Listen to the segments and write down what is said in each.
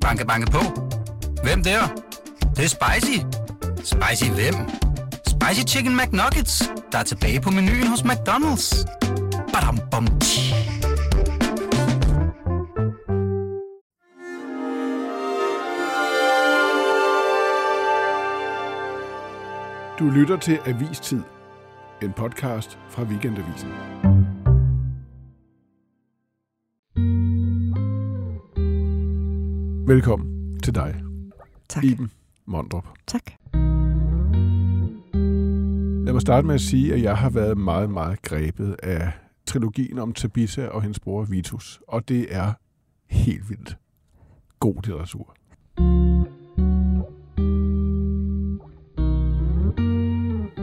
Banke, banke på. Hvem der? Det, det er spicy. Spicy hvem? Spicy Chicken McNuggets, der er tilbage på menuen hos McDonald's. Badum, bom, tji. Du lytter til Avistid, en podcast fra Weekendavisen. Velkommen til dig, Tak. Iben Mondrup. Tak. Lad mig starte med at sige, at jeg har været meget, meget grebet af trilogien om Tabitha og hendes bror Vitus. Og det er helt vildt god litteratur.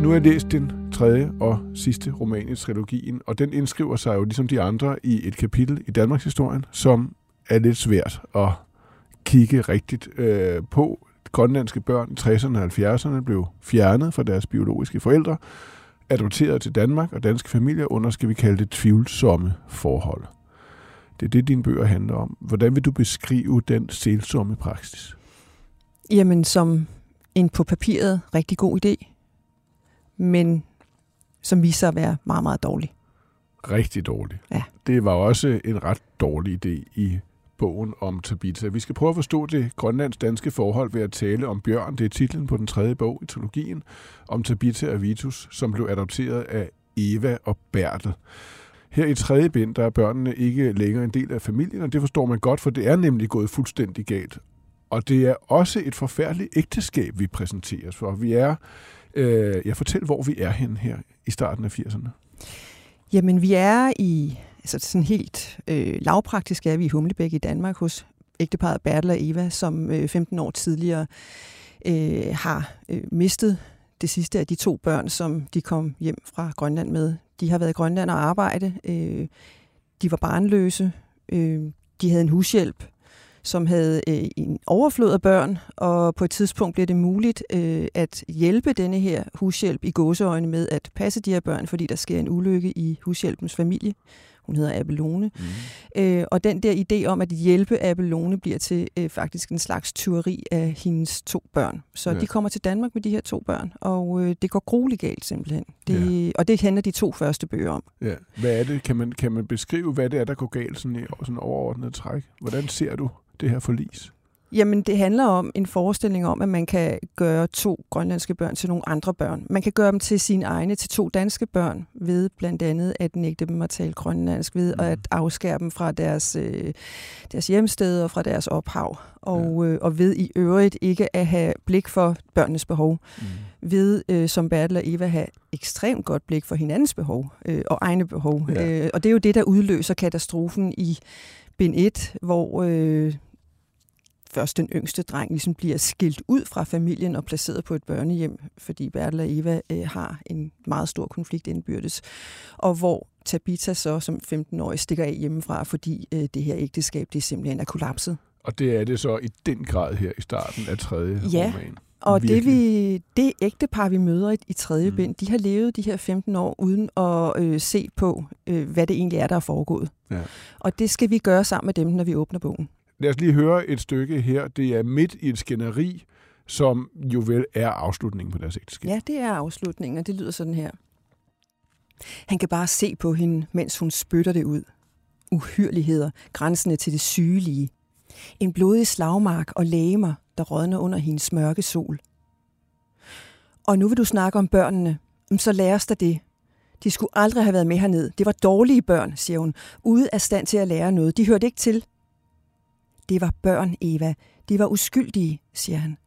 Nu har jeg læst den tredje og sidste roman i trilogien, og den indskriver sig jo ligesom de andre i et kapitel i Danmarks historien, som er lidt svært at kigge rigtigt øh, på. Grønlandske børn i 60'erne og 70'erne blev fjernet fra deres biologiske forældre, adopteret til Danmark og danske familier under, skal vi kalde det, tvivlsomme forhold. Det er det, dine bøger handler om. Hvordan vil du beskrive den selsomme praksis? Jamen, som en på papiret rigtig god idé, men som viser sig at være meget, meget dårlig. Rigtig dårligt. Ja. Det var også en ret dårlig idé i bogen om Tabitha. Vi skal prøve at forstå det grønlands-danske forhold ved at tale om Bjørn. Det er titlen på den tredje bog i trilogien om Tabitha og Vitus, som blev adopteret af Eva og Bertel. Her i tredje bind, der er børnene ikke længere en del af familien, og det forstår man godt, for det er nemlig gået fuldstændig galt. Og det er også et forfærdeligt ægteskab, vi præsenteres for. Vi er, øh, jeg fortæl, hvor vi er hen her i starten af 80'erne. Jamen, vi er i, altså sådan helt øh, lavpraktisk er vi i Humlebæk i Danmark hos ægteparet Bertel og Eva, som øh, 15 år tidligere øh, har øh, mistet det sidste af de to børn, som de kom hjem fra Grønland med. De har været i Grønland og arbejde. Øh, de var barnløse. Øh, de havde en hushjælp, som havde øh, en overflod af børn, og på et tidspunkt blev det muligt øh, at hjælpe denne her hushjælp i gåseøjne med at passe de her børn, fordi der sker en ulykke i hushjælpens familie. Hun hedder Abelone. Mm. Øh, og den der idé om at hjælpe Abelone bliver til øh, faktisk en slags tyveri af hendes to børn. Så Ja. de kommer til Danmark med de her to børn, og øh, det går grueligt galt simpelthen. Det, ja. Og det handler de to første bøger om. Ja. Hvad er det? Kan man, kan man beskrive, hvad det er, der går galt sådan i sådan overordnet træk? Hvordan ser du det her forlis? Jamen, det handler om en forestilling om, at man kan gøre to grønlandske børn til nogle andre børn. Man kan gøre dem til sine egne, til to danske børn, ved blandt andet at nægte dem at tale grønlandsk, ved Mhm. at afskære dem fra deres, øh, deres hjemsted og fra deres ophav, og, øh, og ved i øvrigt ikke at have blik for børnenes behov. Mm. Ved, øh, som Bertel og Eva, have ekstremt godt blik for hinandens behov øh, og egne behov. Ja. Øh, og det er jo det, der udløser katastrofen i bind 1, hvor... Øh, først den yngste dreng ligesom bliver skilt ud fra familien og placeret på et børnehjem, fordi Bertel og Eva øh, har en meget stor konflikt indbyrdes. Og hvor Tabitha så som 15-årig stikker af hjemmefra, fordi øh, det her ægteskab det simpelthen er kollapset. Og det er det så i den grad her i starten af tredje Ja. roman. Og det, vi, det ægtepar, vi møder i, i tredje mm. bind, de har levet de her 15 år uden at øh, se på, øh, hvad det egentlig er, der er foregået. Ja. Og det skal vi gøre sammen med dem, når vi åbner bogen. Lad os lige høre et stykke her. Det er midt i et skænderi, som jo vel er afslutningen på deres ægteskab. Ja, det er afslutningen, og det lyder sådan her. Han kan bare se på hende, mens hun spytter det ud. Uhyrligheder, grænsende til det sygelige. En blodig slagmark og lægemer, der rådner under hendes mørke sol. Og nu vil du snakke om børnene. Så lad os da det. De skulle aldrig have været med herned. Det var dårlige børn, siger hun. Ude af stand til at lære noget. De hørte ikke til. Det var børn, Eva. De var uskyldige, siger han.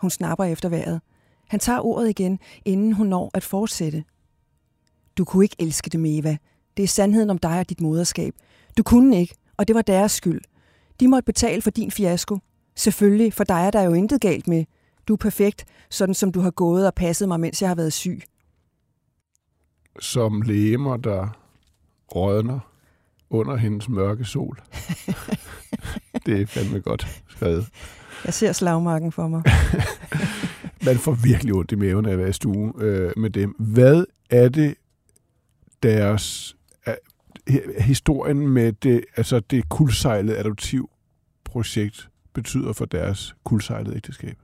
Hun snapper efter vejret. Han tager ordet igen, inden hun når at fortsætte. Du kunne ikke elske dem, Eva. Det er sandheden om dig og dit moderskab. Du kunne ikke, og det var deres skyld. De måtte betale for din fiasko. Selvfølgelig, for dig er der jo intet galt med. Du er perfekt, sådan som du har gået og passet mig, mens jeg har været syg. Som læmer, der rådner under hendes mørke sol. det er fandme godt skrevet. Jeg ser slagmarken for mig. Man får virkelig ondt i maven af at være i stue øh, med dem. Hvad er det, deres øh, historien med det, altså det kuldsejlede adoptiv projekt betyder for deres kuldsejlede ægteskab.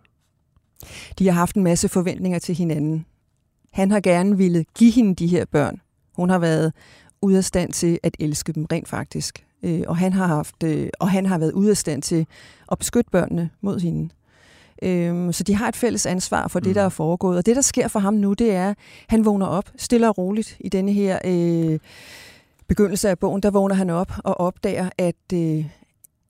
De har haft en masse forventninger til hinanden. Han har gerne ville give hende de her børn. Hun har været ude af stand til at elske dem rent faktisk. Øh, og han har haft øh, og han har været ude af stand til at beskytte børnene mod hende. Øhm, så de har et fælles ansvar for det, mm. der er foregået. Og det, der sker for ham nu, det er, at han vågner op stille og roligt i denne her øh, begyndelse af bogen. Der vågner han op og opdager, at, øh,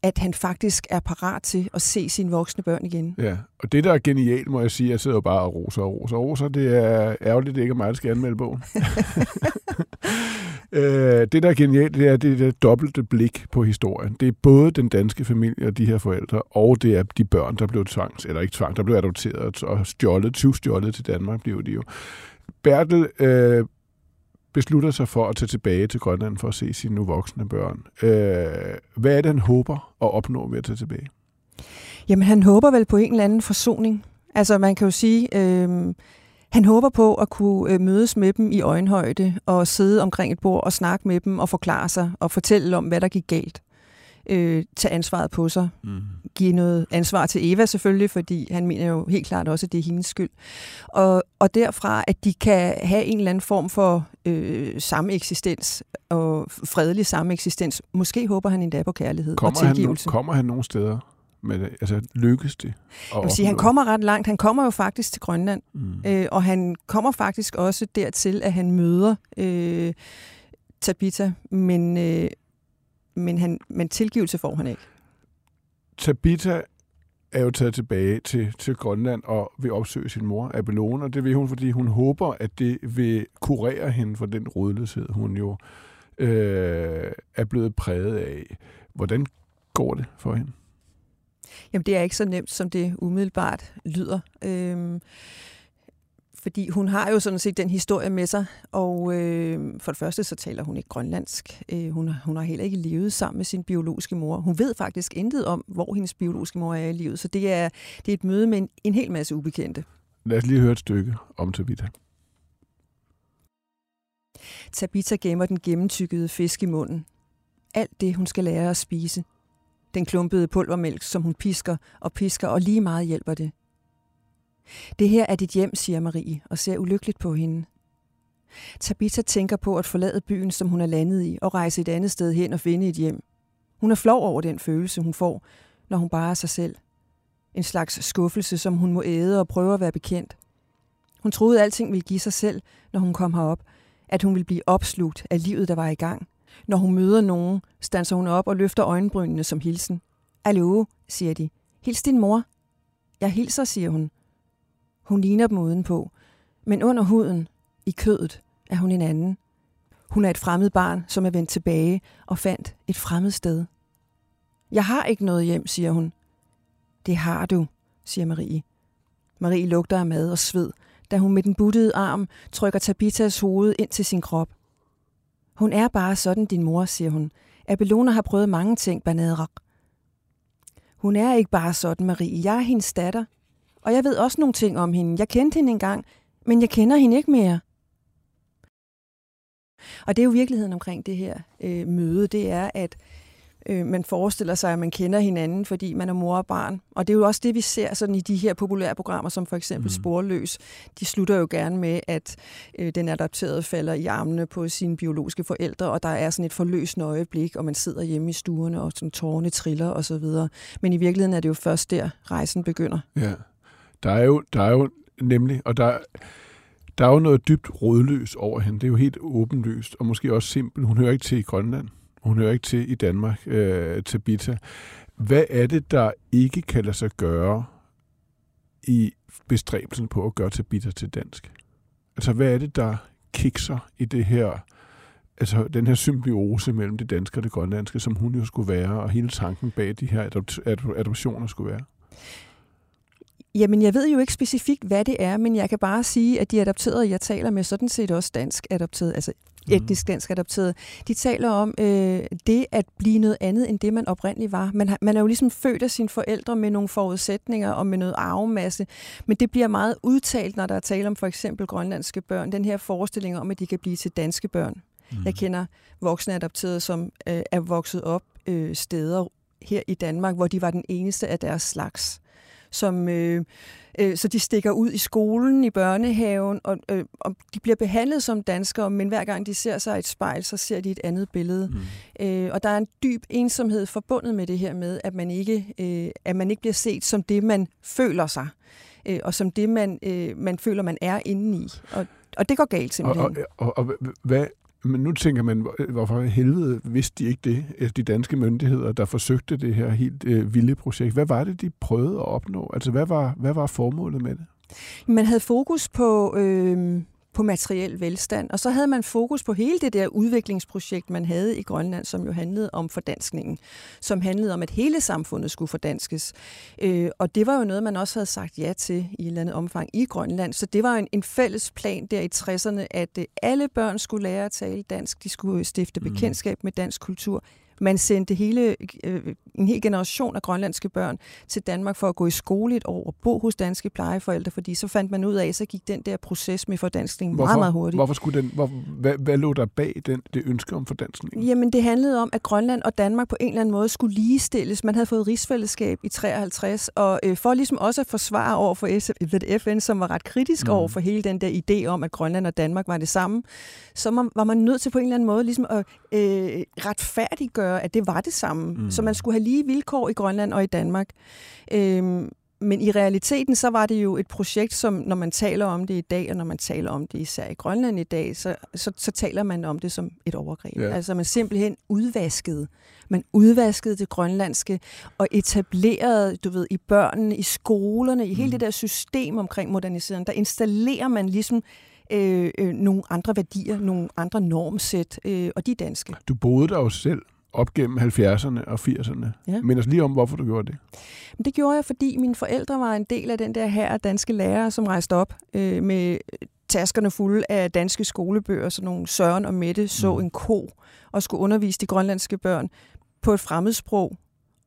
at han faktisk er parat til at se sine voksne børn igen. Ja, og det, der er genialt, må jeg sige, jeg sidder jo bare og roser og roser og roser. Det er ærgerligt, det ikke er mig, der skal anmelde bogen. øh, det, der er genialt, det er det der dobbelte blik på historien. Det er både den danske familie og de her forældre, og det er de børn, der blev tvangs, eller ikke tvang, der blev adopteret og stjålet, tyvstjålet til Danmark, blev de jo. Bertel øh, beslutter sig for at tage tilbage til Grønland for at se sine nu voksne børn. Øh, hvad er det, han håber at opnå ved at tage tilbage? Jamen, han håber vel på en eller anden forsoning. Altså, man kan jo sige, øh, han håber på at kunne øh, mødes med dem i øjenhøjde og sidde omkring et bord og snakke med dem og forklare sig og fortælle om, hvad der gik galt. Øh, tage ansvaret på sig. Mm. Give noget ansvar til Eva selvfølgelig, fordi han mener jo helt klart også, at det er hendes skyld. Og, og derfra, at de kan have en eller anden form for øh, sameksistens og fredelig sameksistens. Måske håber han endda på kærlighed kommer og tilgivelse. Han, kommer han nogle steder? med? Altså, lykkes det? Jeg vil sige, han kommer ret langt. Han kommer jo faktisk til Grønland, mm. øh, og han kommer faktisk også dertil, at han møder øh, Tabita, men, øh, men, han, men tilgivelse får han ikke. Tabita er jo taget tilbage til, til Grønland og vil opsøge sin mor, Abelone, og det vil hun, fordi hun håber, at det vil kurere hende for den rådløshed, hun jo øh, er blevet præget af. Hvordan går det for hende? Jamen, det er ikke så nemt, som det umiddelbart lyder. Øhm, fordi hun har jo sådan set den historie med sig, og øh, for det første så taler hun ikke grønlandsk. Øh, hun, hun har heller ikke levet sammen med sin biologiske mor. Hun ved faktisk intet om, hvor hendes biologiske mor er i livet, så det er, det er et møde med en, en hel masse ubekendte. Lad os lige høre et stykke om Tabita. Tabita gemmer den gennemtykkede fisk i munden. Alt det, hun skal lære at spise – den klumpede pulvermælk, som hun pisker og pisker, og lige meget hjælper det. Det her er dit hjem, siger Marie, og ser ulykkeligt på hende. Tabitha tænker på at forlade byen, som hun er landet i, og rejse et andet sted hen og finde et hjem. Hun er flov over den følelse, hun får, når hun bare er sig selv. En slags skuffelse, som hun må æde og prøve at være bekendt. Hun troede, at alting ville give sig selv, når hun kom herop, at hun ville blive opslugt af livet, der var i gang – når hun møder nogen, standser hun op og løfter øjenbrynene som hilsen. Hallo, siger de. Hils din mor. Jeg hilser, siger hun. Hun ligner dem udenpå, men under huden, i kødet, er hun en anden. Hun er et fremmed barn, som er vendt tilbage og fandt et fremmed sted. Jeg har ikke noget hjem, siger hun. Det har du, siger Marie. Marie lugter af mad og sved, da hun med den buttede arm trykker Tabitas hoved ind til sin krop. Hun er bare sådan, din mor, siger hun. Abelona har prøvet mange ting, Banadrak. Hun er ikke bare sådan, Marie. Jeg er hendes datter. Og jeg ved også nogle ting om hende. Jeg kendte hende engang, men jeg kender hende ikke mere. Og det er jo virkeligheden omkring det her øh, møde, det er, at øh, man forestiller sig, at man kender hinanden, fordi man er mor og barn. Og det er jo også det, vi ser sådan i de her populære programmer, som for eksempel mm. Sporløs. De slutter jo gerne med, at øh, den adopterede falder i armene på sine biologiske forældre, og der er sådan et forløsende øjeblik, og man sidder hjemme i stuerne, og sådan tårne triller og så videre. Men i virkeligheden er det jo først der, rejsen begynder. Ja, der er jo, der er jo nemlig, og der, der er jo noget dybt rådløst over hende. Det er jo helt åbenlyst, og måske også simpelt. Hun hører ikke til i Grønland. Hun hører ikke til i Danmark, øh, til Bita. Hvad er det, der ikke kan lade sig gøre i bestræbelsen på at gøre Tabita til dansk? Altså, hvad er det, der kikser i det her, altså den her symbiose mellem det danske og det grønlandske, som hun jo skulle være, og hele tanken bag de her adoptioner skulle være? Jamen, jeg ved jo ikke specifikt, hvad det er, men jeg kan bare sige, at de adopterede, jeg taler med, sådan set også dansk adopteret, altså mm. etnisk dansk adopteret, de taler om øh, det at blive noget andet, end det man oprindeligt var. Man, har, man er jo ligesom født af sine forældre med nogle forudsætninger og med noget arvemasse, men det bliver meget udtalt, når der er tale om for eksempel grønlandske børn, den her forestilling om, at de kan blive til danske børn. Mm. Jeg kender voksne adopterede, som øh, er vokset op øh, steder her i Danmark, hvor de var den eneste af deres slags. Som, øh, øh, så de stikker ud i skolen, i børnehaven, og, øh, og de bliver behandlet som danskere, men hver gang de ser sig i et spejl, så ser de et andet billede. Mm. Øh, og der er en dyb ensomhed forbundet med det her med, at man ikke, øh, at man ikke bliver set som det, man føler sig, øh, og som det, man, øh, man føler, man er inde i. Og, og det går galt simpelthen. Og, og, og, og hvad, men nu tænker man, hvorfor helvede vidste de ikke det, altså de danske myndigheder, der forsøgte det her helt øh, vilde projekt. Hvad var det, de prøvede at opnå? Altså, hvad var, hvad var formålet med det? Man havde fokus på, øh, på materiel velstand, og så havde man fokus på hele det der udviklingsprojekt, man havde i Grønland, som jo handlede om fordanskningen, som handlede om, at hele samfundet skulle fordanskes. Øh, og det var jo noget, man også havde sagt ja til i et eller andet omfang i Grønland, så det var en, en fælles plan der i 60'erne, at øh, alle børn skulle lære at tale dansk, de skulle stifte mm. bekendtskab med dansk kultur, man sendte hele, øh, en hel generation af grønlandske børn til Danmark for at gå i skole et år og bo hos danske plejeforældre, fordi så fandt man ud af, at så gik den der proces med fordanskning hvorfor, meget, meget hurtigt. Hvorfor skulle den, hvor, hvad, hvad lå der bag den, det ønske om fordanskning? Jamen, det handlede om, at Grønland og Danmark på en eller anden måde skulle ligestilles. Man havde fået rigsfællesskab i 53, og øh, for ligesom også at forsvare over for FN, som var ret kritisk mm. over for hele den der idé om, at Grønland og Danmark var det samme, så man, var man nødt til på en eller anden måde ligesom at øh, retfærdiggøre gøre, at det var det samme. Mm. Så man skulle have lige vilkår i Grønland og i Danmark. Øhm, men i realiteten, så var det jo et projekt, som når man taler om det i dag, og når man taler om det især i Grønland i dag, så, så, så taler man om det som et overgreb. Ja. Altså man simpelthen udvaskede. Man udvaskede det grønlandske og etablerede, du ved, i børnene, i skolerne, i hele mm. det der system omkring modernisering, der installerer man ligesom øh, øh, nogle andre værdier, nogle andre normsæt, øh, og de danske. Du boede der jo selv op gennem 70'erne og 80'erne. Ja. Men os lige om, hvorfor du gjorde det. Det gjorde jeg, fordi mine forældre var en del af den der her danske lærere, som rejste op øh, med taskerne fulde af danske skolebøger, så nogle Søren og Mette så mm. en ko og skulle undervise de grønlandske børn på et fremmedsprog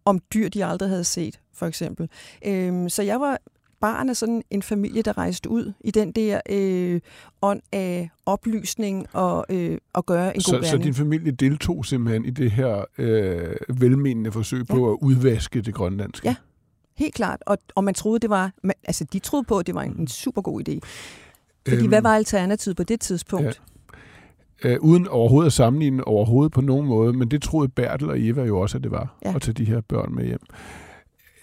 om dyr, de aldrig havde set, for eksempel. Øhm, så jeg var barn af sådan en familie, der rejste ud i den der øh, ånd af oplysning og øh, at gøre en så, god værning. Så din familie deltog simpelthen i det her øh, velmenende forsøg ja. på at udvaske det grønlandske? Ja, helt klart. Og, og man troede, det var, altså de troede på, at det var en, en super god idé. Fordi øhm, hvad var alternativet på det tidspunkt? Ja. Uh, uden overhovedet at sammenligne overhovedet på nogen måde, men det troede Bertel og Eva jo også, at det var, ja. at tage de her børn med hjem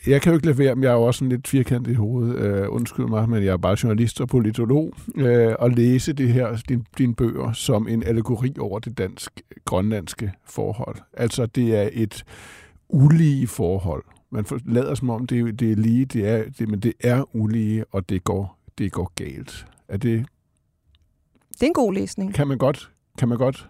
jeg kan jo ikke lade være, men jeg er jo også sådan lidt firkantet i hovedet, øh, undskyld mig, men jeg er bare journalist og politolog, øh, og læse det her, din, dine bøger som en allegori over det dansk-grønlandske forhold. Altså, det er et ulige forhold. Man lader som om, det, det er lige, det er, det, men det er ulige, og det går, det går galt. Er det... Det er en god læsning. Kan man godt, kan man godt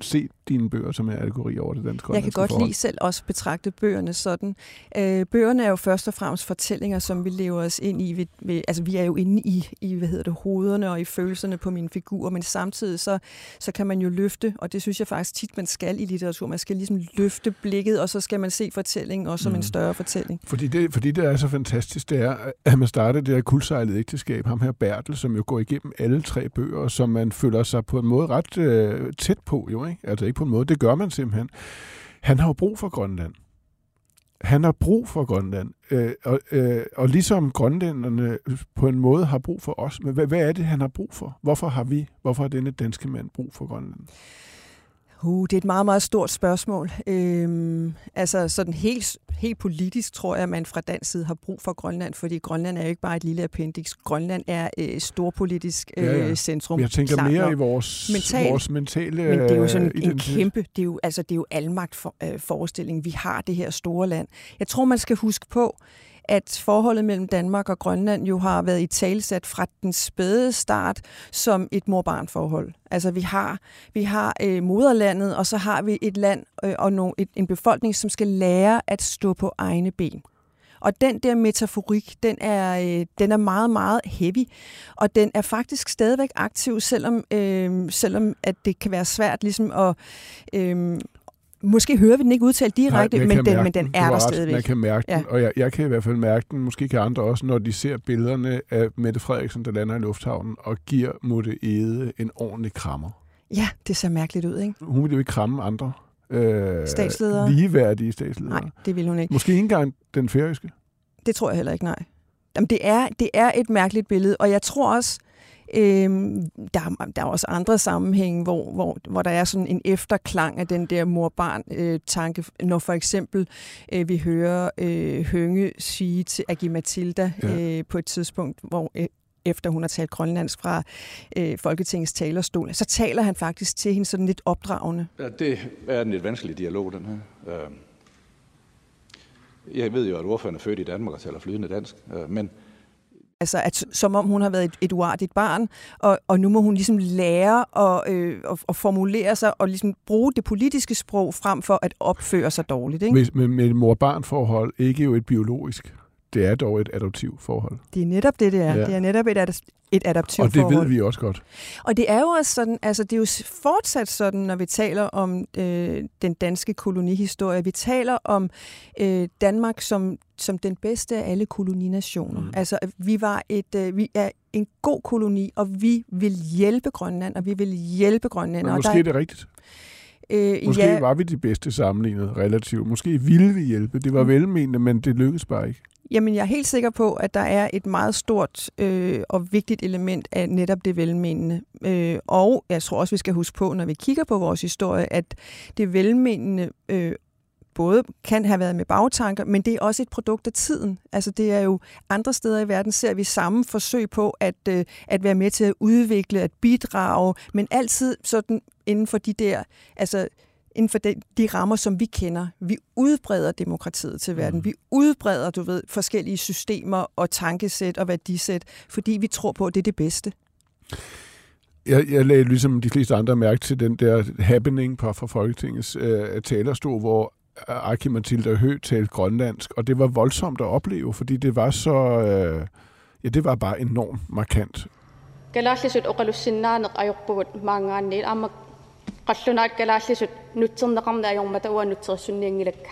se dine bøger som en allegori over det danske Jeg kan godt forhold. lide selv også betragte bøgerne sådan. Øh, bøgerne er jo først og fremmest fortællinger, som vi lever os ind i. Ved, ved, altså vi er jo inde i, i hvad hedder det, hovederne og i følelserne på mine figurer, men samtidig så, så kan man jo løfte, og det synes jeg faktisk tit, man skal i litteratur. Man skal ligesom løfte blikket, og så skal man se fortællingen også som mm. en større fortælling. Fordi det, fordi det er så fantastisk, det er, at man starter det her kuldsejlede ægteskab. Ham her Bertel, som jo går igennem alle tre bøger, som man føler sig på en måde ret øh, tæt på, jo ikke? Altså ikke på en måde, det gør man simpelthen. Han har jo brug for Grønland. Han har brug for Grønland. Øh, og, øh, og ligesom grønlænderne på en måde har brug for os. Men hvad, hvad er det, han har brug for? Hvorfor har vi, hvorfor har denne danske mand brug for Grønland? Uh, det er et meget, meget stort spørgsmål. Øhm, altså sådan helt, helt politisk tror jeg, at man fra dansk side har brug for Grønland, fordi Grønland er jo ikke bare et lille appendix. Grønland er et øh, storpolitisk øh, ja, ja. centrum. Jeg tænker Klar mere nok. i vores, Mental, vores mentale Men det er jo sådan identitet. en kæmpe, det er jo, altså, det er jo almagt for, øh, forestilling. Vi har det her store land. Jeg tror, man skal huske på, at forholdet mellem Danmark og Grønland jo har været i talsat fra den spæde start som et mor-barn-forhold. Altså vi har, vi har øh, moderlandet, og så har vi et land øh, og no, et, en befolkning, som skal lære at stå på egne ben. Og den der metaforik, den er, øh, den er meget, meget heavy, og den er faktisk stadigvæk aktiv, selvom, øh, selvom at det kan være svært ligesom at, øh, Måske hører vi den ikke udtalt direkte, Nej, men, den, men den er der stadigvæk. Man kan mærke ja. den, og jeg, jeg kan i hvert fald mærke den, måske kan andre også, når de ser billederne af Mette Frederiksen, der lander i lufthavnen, og giver Mutte Ede en ordentlig krammer. Ja, det ser mærkeligt ud, ikke? Hun vil jo ikke kramme andre øh, statsledere. ligeværdige statsledere. Nej, det vil hun ikke. Måske ikke engang den færøske? Det tror jeg heller ikke, nej. Jamen, det, er, det er et mærkeligt billede, og jeg tror også, Øhm, der, der er også andre sammenhænge, hvor, hvor, hvor der er sådan en efterklang af den der mor-barn-tanke, øh, når for eksempel øh, vi hører øh, Hønge sige til Agi Matilda ja. øh, på et tidspunkt, hvor øh, efter hun har talt grønlandsk fra øh, Folketingets talerstol, så taler han faktisk til hende sådan lidt opdragende. Ja, det er en lidt vanskelig dialog, den her. Øh, jeg ved jo, at ordføreren er født i Danmark og taler flydende dansk, øh, men Altså, at, som om hun har været et, et uartigt barn, og, og nu må hun ligesom lære at, øh, at, at formulere sig og ligesom bruge det politiske sprog frem for at opføre sig dårligt. Ikke? Med, med, men mor-barn-forhold, ikke jo et biologisk det er dog et adoptivt forhold. Det er netop det, det er. Ja. Det er netop et, ad- et adoptivt forhold. Og det forhold. ved vi også godt. Og det er jo også sådan, altså det er jo fortsat sådan, når vi taler om øh, den danske kolonihistorie. Vi taler om øh, Danmark som, som den bedste af alle koloninationer. Mm. Altså vi var et, øh, vi er en god koloni, og vi vil hjælpe Grønland, og vi vil hjælpe Grønland. Men måske og der, er det rigtigt. Øh, Måske ja, var vi de bedste sammenlignet relativt. Måske ville vi hjælpe. Det var mm. velmenende, men det lykkedes bare ikke. Jamen, jeg er helt sikker på, at der er et meget stort øh, og vigtigt element af netop det velmenende. Øh, og jeg tror også, vi skal huske på, når vi kigger på vores historie, at det velmenende øh, både kan have været med bagtanker, men det er også et produkt af tiden. Altså det er jo andre steder i verden, ser vi samme forsøg på at, øh, at være med til at udvikle, at bidrage, men altid sådan inden for de der, altså inden for de, de rammer, som vi kender. Vi udbreder demokratiet til verden. Mm. Vi udbreder, du ved, forskellige systemer og tankesæt og værdisæt, fordi vi tror på, at det er det bedste. Jeg, jeg lagde ligesom de fleste andre mærke til den der happening på, fra Folketingets øh, talerstol, hvor Aki Mathilda Hø talte grønlandsk, og det var voldsomt at opleve, fordi det var så... Øh, ja, det var bare enormt markant. Galaslisut oqalussinnaanaq ajorpugut maangaanniit amak qallunaat kalaallisut nutserneqarna ajormata uanutsersunniangilakka.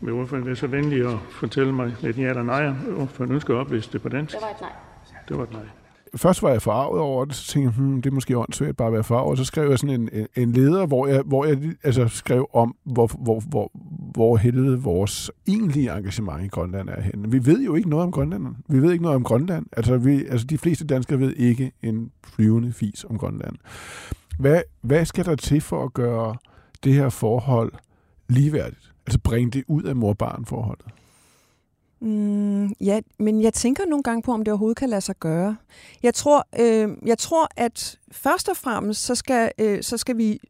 Vil ordføreren være så venlig at fortælle mig lidt ja eller nej? Ordføreren ønsker at oplæse det på dansk. Det var et nej. Det var et nej først var jeg forarvet over det, så tænkte jeg, hmm, det er måske åndssvagt bare at være forarvet. Så skrev jeg sådan en, en leder, hvor jeg, hvor jeg altså, skrev om, hvor, hvor, hvor, hvor helvede vores egentlige engagement i Grønland er henne. Vi ved jo ikke noget om Grønland. Vi ved ikke noget om Grønland. Altså, vi, altså de fleste danskere ved ikke en flyvende fis om Grønland. Hvad, hvad skal der til for at gøre det her forhold ligeværdigt? Altså bringe det ud af mor-barn-forholdet? Mm, ja, men jeg tænker nogle gange på, om det overhovedet kan lade sig gøre. Jeg tror, øh, jeg tror at først og fremmest, så skal, øh, så skal vi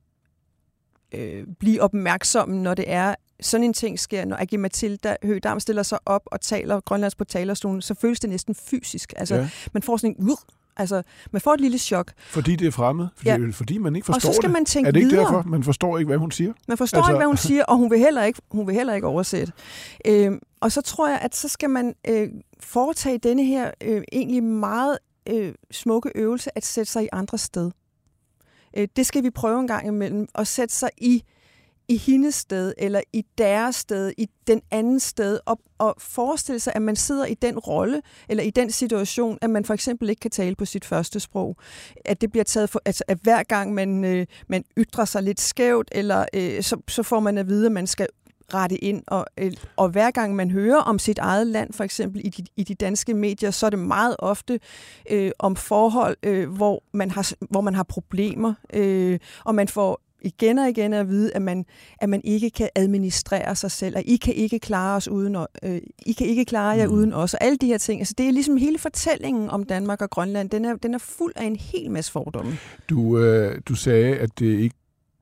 øh, blive opmærksomme, når det er, sådan en ting sker, når Agi Mathilda Høgdam stiller sig op og taler grønlands på talerstolen, så føles det næsten fysisk. Altså, ja. man får sådan en, uh, Altså, man får et lille chok. Fordi det er fremmed? Fordi, ja. fordi man ikke forstår det? Og så skal det. man tænke Er det ikke videre? derfor? Man forstår ikke, hvad hun siger? Man forstår altså... ikke, hvad hun siger, og hun vil heller ikke, hun vil heller ikke oversætte. Øhm, og så tror jeg, at så skal man øh, foretage denne her øh, egentlig meget øh, smukke øvelse at sætte sig i andre sted. Øh, det skal vi prøve en gang imellem, at sætte sig i i hendes sted, eller i deres sted, i den anden sted, og, og forestille sig, at man sidder i den rolle, eller i den situation, at man for eksempel ikke kan tale på sit første sprog. At det bliver taget for, altså at hver gang man, øh, man ytrer sig lidt skævt, eller øh, så, så får man at vide, at man skal rette ind, og, øh, og hver gang man hører om sit eget land, for eksempel i de, i de danske medier, så er det meget ofte øh, om forhold, øh, hvor, man har, hvor man har problemer, øh, og man får igen og igen at vide, at man, at man ikke kan administrere sig selv, og I kan ikke klare os uden, øh, I kan ikke klare jer mm. uden os, og alle de her ting. Altså, det er ligesom hele fortællingen om Danmark og Grønland, den er, den er fuld af en hel masse fordomme. Du, øh, du sagde, at det ikke,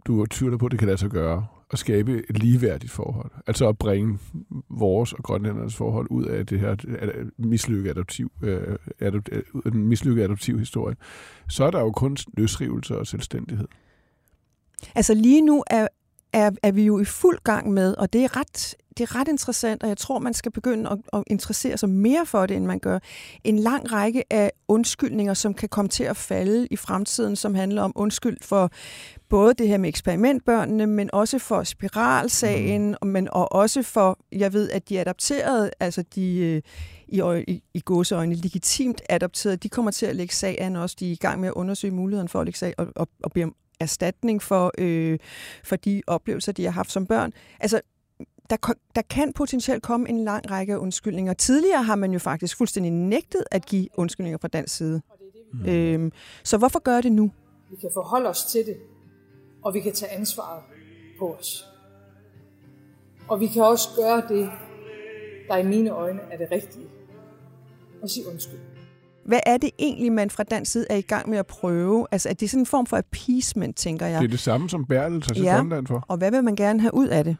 du tvivler på, at det kan lade sig gøre at skabe et ligeværdigt forhold. Altså at bringe vores og grønlændernes forhold ud af det her mislykket adoptiv, øh, adopt, øh, mislykket adoptiv historie. Så er der jo kun løsrivelse og selvstændighed. Altså lige nu er, er, er vi jo i fuld gang med, og det er ret det er ret interessant, og jeg tror, man skal begynde at, at interessere sig mere for det, end man gør. En lang række af undskyldninger, som kan komme til at falde i fremtiden, som handler om undskyld for både det her med eksperimentbørnene, men også for spiralsagen, mm. men og også for, jeg ved, at de adopterede, altså de øh, i, i, i gåseøjne legitimt adopterede, de kommer til at lægge sag an også. De er i gang med at undersøge muligheden for at lægge sag og, og, og bede om erstatning for, øh, for de oplevelser, de har haft som børn. Altså, der, der kan potentielt komme en lang række af undskyldninger. Tidligere har man jo faktisk fuldstændig nægtet at give undskyldninger fra dansk side. Mm. Øhm, så hvorfor gør det nu? Vi kan forholde os til det, og vi kan tage ansvaret på os. Og vi kan også gøre det, der i mine øjne er det rigtige. Og sige undskyld. Hvad er det egentlig, man fra dansk side er i gang med at prøve? Altså, er det sådan en form for appeasement, tænker jeg? Det er det samme, som Bertel tager til ja. Grønland for. og hvad vil man gerne have ud af det?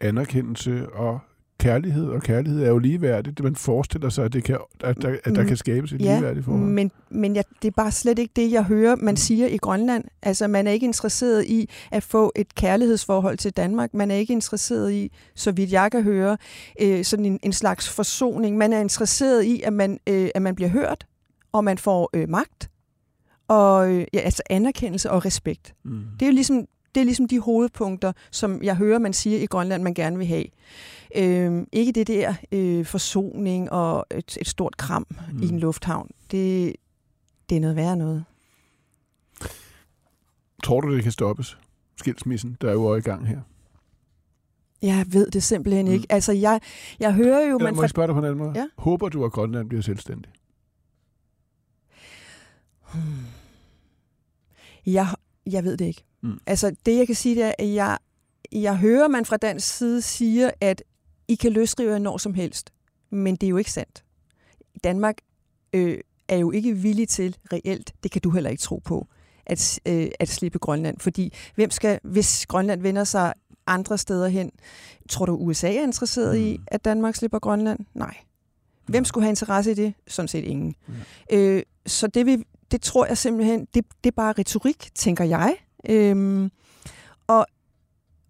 Anerkendelse og kærlighed, og kærlighed er jo ligeværdigt. Man forestiller sig, at, det kan, at, der, at der mm. kan skabes et ja, ligeværdigt forhold. men, men jeg, det er bare slet ikke det, jeg hører, man siger i Grønland. Altså, man er ikke interesseret i at få et kærlighedsforhold til Danmark. Man er ikke interesseret i, så vidt jeg kan høre, øh, sådan en, en slags forsoning. Man er interesseret i, at man, øh, at man bliver hørt, og man får øh, magt, og øh, ja, altså anerkendelse og respekt. Mm. Det er jo ligesom det er ligesom de hovedpunkter, som jeg hører, man siger i Grønland, man gerne vil have. Øh, ikke det der øh, forsoning og et, et stort kram mm. i en lufthavn. Det, det er noget værre noget. Tror du, det kan stoppes? Skilsmissen, der er jo i gang her. Jeg ved det simpelthen ikke. Mm. Altså, jeg, jeg hører jo... Man må jeg spørge dig på en anden måde? Ja? Håber du, at Grønland bliver selvstændig? Hmm. Jeg, jeg ved det ikke. Mm. Altså, det jeg kan sige, det er, at jeg, jeg hører, man fra dansk side siger, at I kan løsrive jer når som helst. Men det er jo ikke sandt. Danmark øh, er jo ikke villig til reelt, det kan du heller ikke tro på, at, øh, at slippe Grønland. Fordi hvem skal, hvis Grønland vender sig andre steder hen, tror du USA er interesseret mm. i, at Danmark slipper Grønland? Nej. Hvem skulle have interesse i det? Sådan set ingen. Mm. Øh, så det, vi, det tror jeg simpelthen, det, det er bare retorik, tænker jeg. Øhm, og,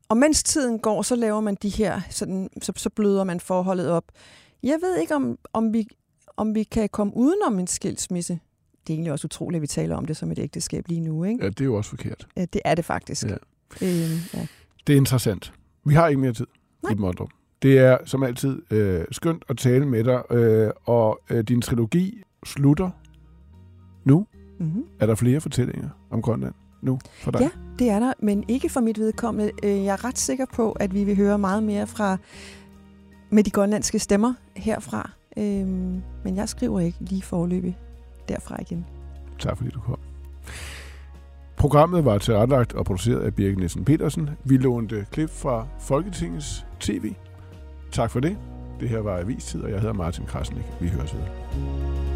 og mens tiden går, så laver man de her, sådan, så, så bløder man forholdet op. Jeg ved ikke, om, om, vi, om vi kan komme udenom en skilsmisse. Det er egentlig også utroligt, at vi taler om det som et ægteskab lige nu. Ikke? Ja, det er jo også forkert. Ja, det er det faktisk. Ja. Øhm, ja. Det er interessant. Vi har ikke mere tid Nej. i Mondrup. Det er som altid øh, skønt at tale med dig, øh, og øh, din trilogi slutter nu. Mm-hmm. Er der flere fortællinger om Grønland? Nu for dig? Ja, det er der, men ikke for mit vedkommende. Øh, jeg er ret sikker på, at vi vil høre meget mere fra med de grønlandske stemmer herfra. Øhm, men jeg skriver ikke lige forløbig derfra igen. Tak fordi du kom. Programmet var tilrettelagt og produceret af Birgit Nielsen Petersen. Vi lånte klip fra Folketingets TV. Tak for det. Det her var Avistid, og jeg hedder Martin Krasnik. Vi høres videre.